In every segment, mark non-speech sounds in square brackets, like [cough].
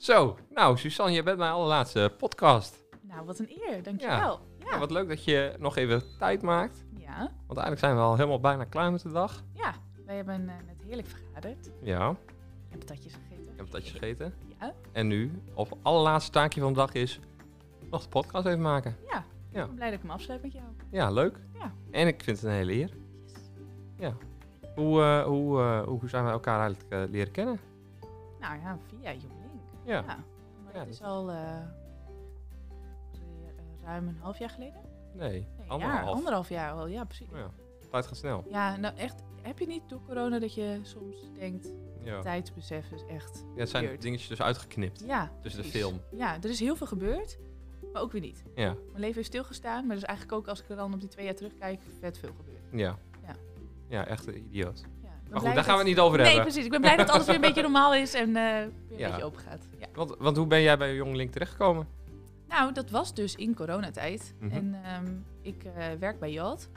Zo, nou Suzanne, je bent mijn allerlaatste podcast. Nou, wat een eer, dankjewel. Ja, Ja, wat leuk dat je nog even tijd maakt. ja. Want eigenlijk zijn we al helemaal bijna klaar met de dag. ja. wij hebben eh, net heerlijk vergaderd. Ja, Ik heb patatjes gegeten. heb dat je gegeten. Ja, En nu, op allerlaatste taakje van de dag is nog de podcast even maken. ja. Ja. Ik ben blij dat ik me afsluit met jou. Ja, leuk. Ja. En ik vind het een hele eer. Yes. Hoe, eh, hoe, eh, hoe zijn we elkaar eigenlijk leren kennen? Nou ja, via Jonglink. Ja. Ja. Maar dat is al eh, eh, ruim een half jaar geleden? Nee, Nee, anderhalf. Jaar, anderhalf jaar al, ja precies. Ja, tijd gaat snel. Ja, nou echt, heb je niet door corona dat je soms denkt, Ja. tijdsbesef is echt... Ja, het zijn weird. dingetjes dus uitgeknipt Ja, tussen de film. Ja, er is heel veel gebeurd, maar ook weer niet. Ja, Mijn leven heeft stilgestaan, maar dus eigenlijk ook als ik er dan op die twee jaar terugkijk, vet veel gebeurd. ja. Ja. Ja, echt een idioot. Maar goed, daar gaan we het niet over Nee, hebben. precies. Ik ben blij dat alles weer een beetje [laughs] normaal is en eh, weer een Ja. beetje open gaat. Ja. Want, want hoe ben jij bij Jonglink terechtgekomen? Nou, dat was dus in coronatijd. Mhm. En ehm, ik eh, werk bij Jalt.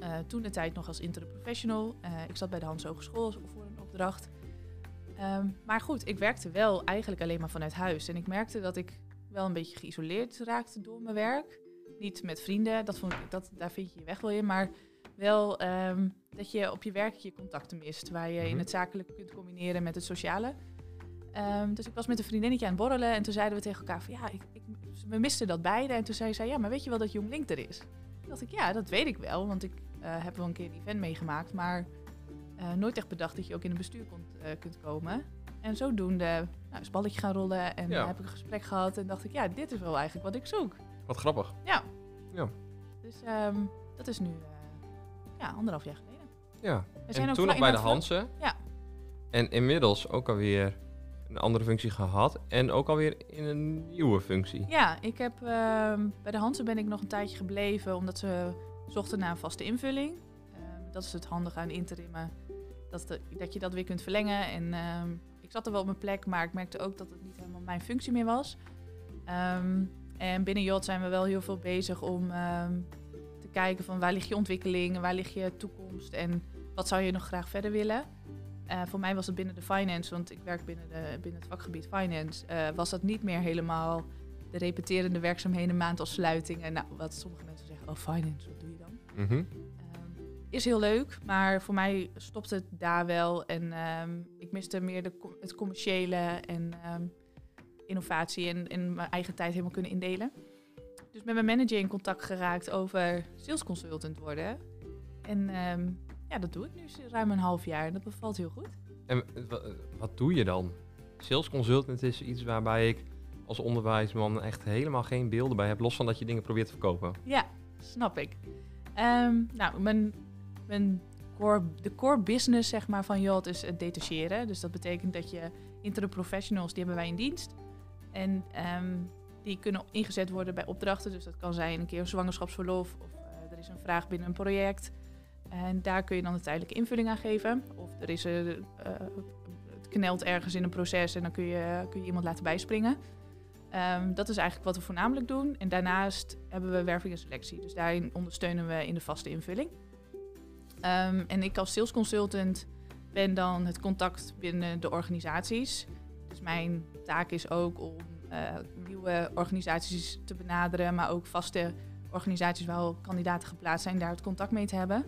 Eh, toen de tijd nog als interim professional. Eh, ik zat bij de Hans Hogeschool voor een opdracht. Ehm, maar goed, ik werkte wel eigenlijk alleen maar vanuit huis. En ik merkte dat ik wel een beetje geïsoleerd raakte door mijn werk. Niet met vrienden, dat vond ik, dat, daar vind je je weg wel in. Maar wel ehm, dat je op je werk je contacten mist. Waar je in Mhm. het zakelijke kunt combineren met het sociale. Ehm, dus ik was met een vriendinnetje aan het borrelen. En toen zeiden we tegen elkaar van ja, ik, ik, we misten dat beide. En toen zei zij, ja, maar weet je wel dat Jong Link er is? Toen dacht ik, ja, dat weet ik wel. Want ik eh, heb wel een keer een event meegemaakt. Maar eh, nooit echt bedacht dat je ook in een bestuur kon, eh, kunt komen. En zodoende nou, is balletje gaan rollen. En Ja. heb ik een gesprek gehad. En dacht ik, ja, dit is wel eigenlijk wat ik zoek. Wat grappig. Ja. Ja. Dus ehm, dat is nu ja, anderhalf jaar geleden. Ja. We zijn En ook toen nog bij de Hansen. Ja. En inmiddels ook alweer een andere functie gehad. En ook alweer in een nieuwe functie. Ja, ik heb ehm, bij de Hansen ben ik nog een tijdje gebleven omdat ze zochten naar een vaste invulling. Ehm, dat is het handige aan interimmen, dat, de- dat je dat weer kunt verlengen. En ehm, ik zat er wel op mijn plek, maar ik merkte ook dat het niet helemaal mijn functie meer was. En binnen JOT zijn we wel heel veel bezig om kijken van waar ligt je ontwikkeling, waar ligt je toekomst en wat zou je nog graag verder willen. Eh, voor mij was het binnen de finance, want ik werk binnen, de, binnen het vakgebied finance, eh, was dat niet meer helemaal de repeterende werkzaamheden, maandafsluitingen. Nou, wat sommige mensen zeggen, oh finance, wat doe je dan? Mhm. Ehm, is heel leuk, maar voor mij stopt het daar wel. En ehm, ik miste meer de, het commerciële en ehm, innovatie en, en mijn eigen tijd helemaal kunnen indelen. Dus met mijn manager in contact geraakt over sales consultant worden. En ehm, ja, dat doe ik nu ruim een half jaar en dat bevalt heel goed. En wa- wat doe je dan? Sales consultant is iets waarbij ik als onderwijsman echt helemaal geen beelden bij heb. Los van dat je dingen probeert te verkopen. Ja, snap ik. Ehm, nou, mijn, mijn core, de core business zeg maar, van Yacht is het detacheren. Dus dat betekent dat je interim professionals, die hebben wij in dienst. En ehm, die kunnen ingezet worden bij opdrachten. Dus dat kan zijn een keer een zwangerschapsverlof of eh, er is een vraag binnen een project. En daar kun je dan een tijdelijke invulling aan geven. Of er is een, eh, het knelt ergens in een proces en dan kun je, kun je iemand laten bijspringen. Ehm, dat is eigenlijk wat we voornamelijk doen. En daarnaast hebben we werving en selectie. Dus daarin ondersteunen we in de vaste invulling. Ehm, en ik als sales consultant ben dan het contact binnen de organisaties. Dus mijn taak is ook om nieuwe organisaties te benaderen, maar ook vaste organisaties waar al kandidaten geplaatst zijn, daar het contact mee te hebben.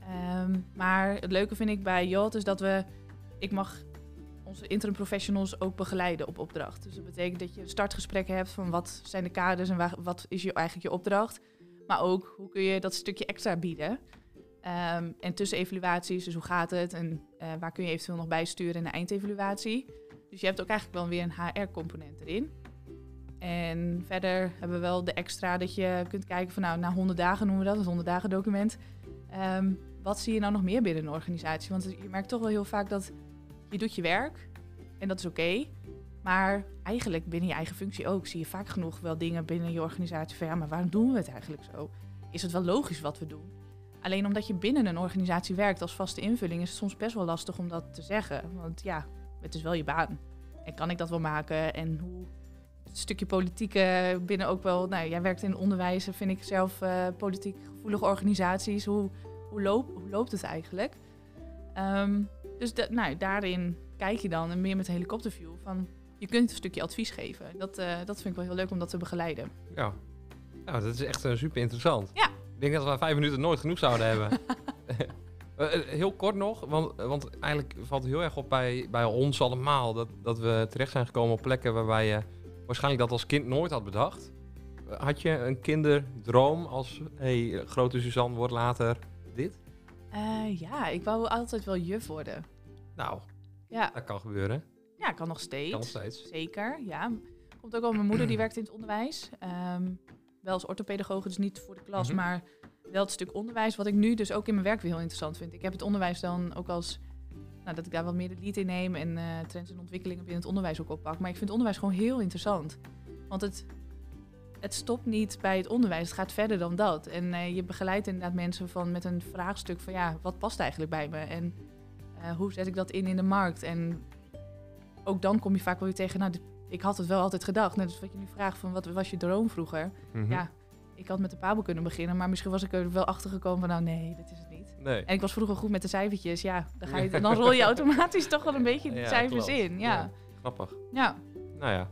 Ehm, maar het leuke vind ik bij Jot is dat we, ik mag onze interim professionals ook begeleiden op opdracht. Dus dat betekent dat je startgesprekken hebt van wat zijn de kaders en wat is je, eigenlijk je opdracht. Maar ook hoe kun je dat stukje extra bieden. Ehm, en tussen evaluaties, dus hoe gaat het en eh, waar kun je eventueel nog bijsturen in de eindevaluatie. Dus je hebt ook eigenlijk wel weer een HR-component erin. En verder hebben we wel de extra dat je kunt kijken van nou, na 100 dagen noemen we dat, het 100 dagen document. Ehm, wat zie je nou nog meer binnen een organisatie? Want je merkt toch wel heel vaak dat je doet je werk en dat is oké. maar eigenlijk binnen je eigen functie ook zie je vaak genoeg wel dingen binnen je organisatie van ja, maar waarom doen we het eigenlijk zo? Is het wel logisch wat we doen? Alleen omdat je binnen een organisatie werkt als vaste invulling is het soms best wel lastig om dat te zeggen. Want ja, het is wel je baan. En kan ik dat wel maken? En hoe het stukje politiek eh, binnen ook wel. Nou, jij werkt in onderwijs, vind ik zelf eh, politiek gevoelige organisaties. Hoe, hoe, loop, hoe loopt het eigenlijk? Ehm, dus nou, daarin kijk je dan en meer met een helikopterview van je kunt een stukje advies geven. Dat, eh, dat vind ik wel heel leuk om dat te begeleiden. Ja. Nou, dat is echt super interessant. Ja. Ik denk dat we vijf minuten nooit genoeg zouden hebben. [laughs] Eh, eh, heel kort nog, want, want eigenlijk valt het heel erg op bij, bij ons allemaal dat, dat we terecht zijn gekomen op plekken waarbij je waarschijnlijk dat als kind nooit had bedacht. Had je een kinderdroom als, hey, grote Suzanne wordt later dit? Eh, ja, ik wou altijd wel juf worden. Nou, Ja, dat kan gebeuren. ja kan nog steeds. Kan nog steeds. Zeker, ja. Komt ook wel mijn moeder, die [clears throat] werkt in het onderwijs. Ehm, wel als orthopedagoge, dus niet voor de klas, Mhm. maar wel het stuk onderwijs. Wat ik nu dus ook in mijn werk weer heel interessant vind. Ik heb het onderwijs dan ook als... Nou, dat ik daar wat meer de lead in neem en eh, trends en ontwikkelingen binnen het onderwijs ook oppak. Maar ik vind onderwijs gewoon heel interessant. Want het, het stopt niet bij het onderwijs, het gaat verder dan dat. En eh, je begeleidt inderdaad mensen van, met een vraagstuk van... ja, wat past eigenlijk bij me? En eh, hoe zet ik dat in in de markt? En ook dan kom je vaak wel weer tegen... nou, dit- ik had het wel altijd gedacht. Net als wat je nu vraagt van wat was je droom vroeger? Mhm. Ja, ik had met de Pabo kunnen beginnen, maar misschien was ik er wel achter gekomen van nou nee, dat is het niet. Nee. En ik was vroeger goed met de cijfertjes, ja, dan, ga je, dan rol je automatisch toch wel een [laughs] beetje de Ja, cijfers klopt. in. Ja. Ja. Grappig. ja, Nou ja,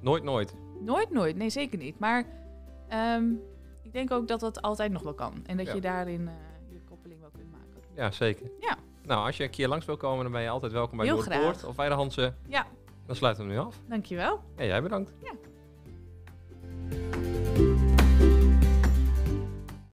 nooit nooit. nooit, nooit, nee zeker niet. Maar ehm, ik denk ook dat dat altijd nog wel kan en dat Ja. je daarin eh, je koppeling wel kunt maken. Ja, zeker. Ja. Nou, als je een keer langs wil komen, dan ben je altijd welkom bij Heel Noordpoort graag. of bij de Hansen. Ja, Dan sluiten we nu af. dankjewel. En jij bedankt. Ja.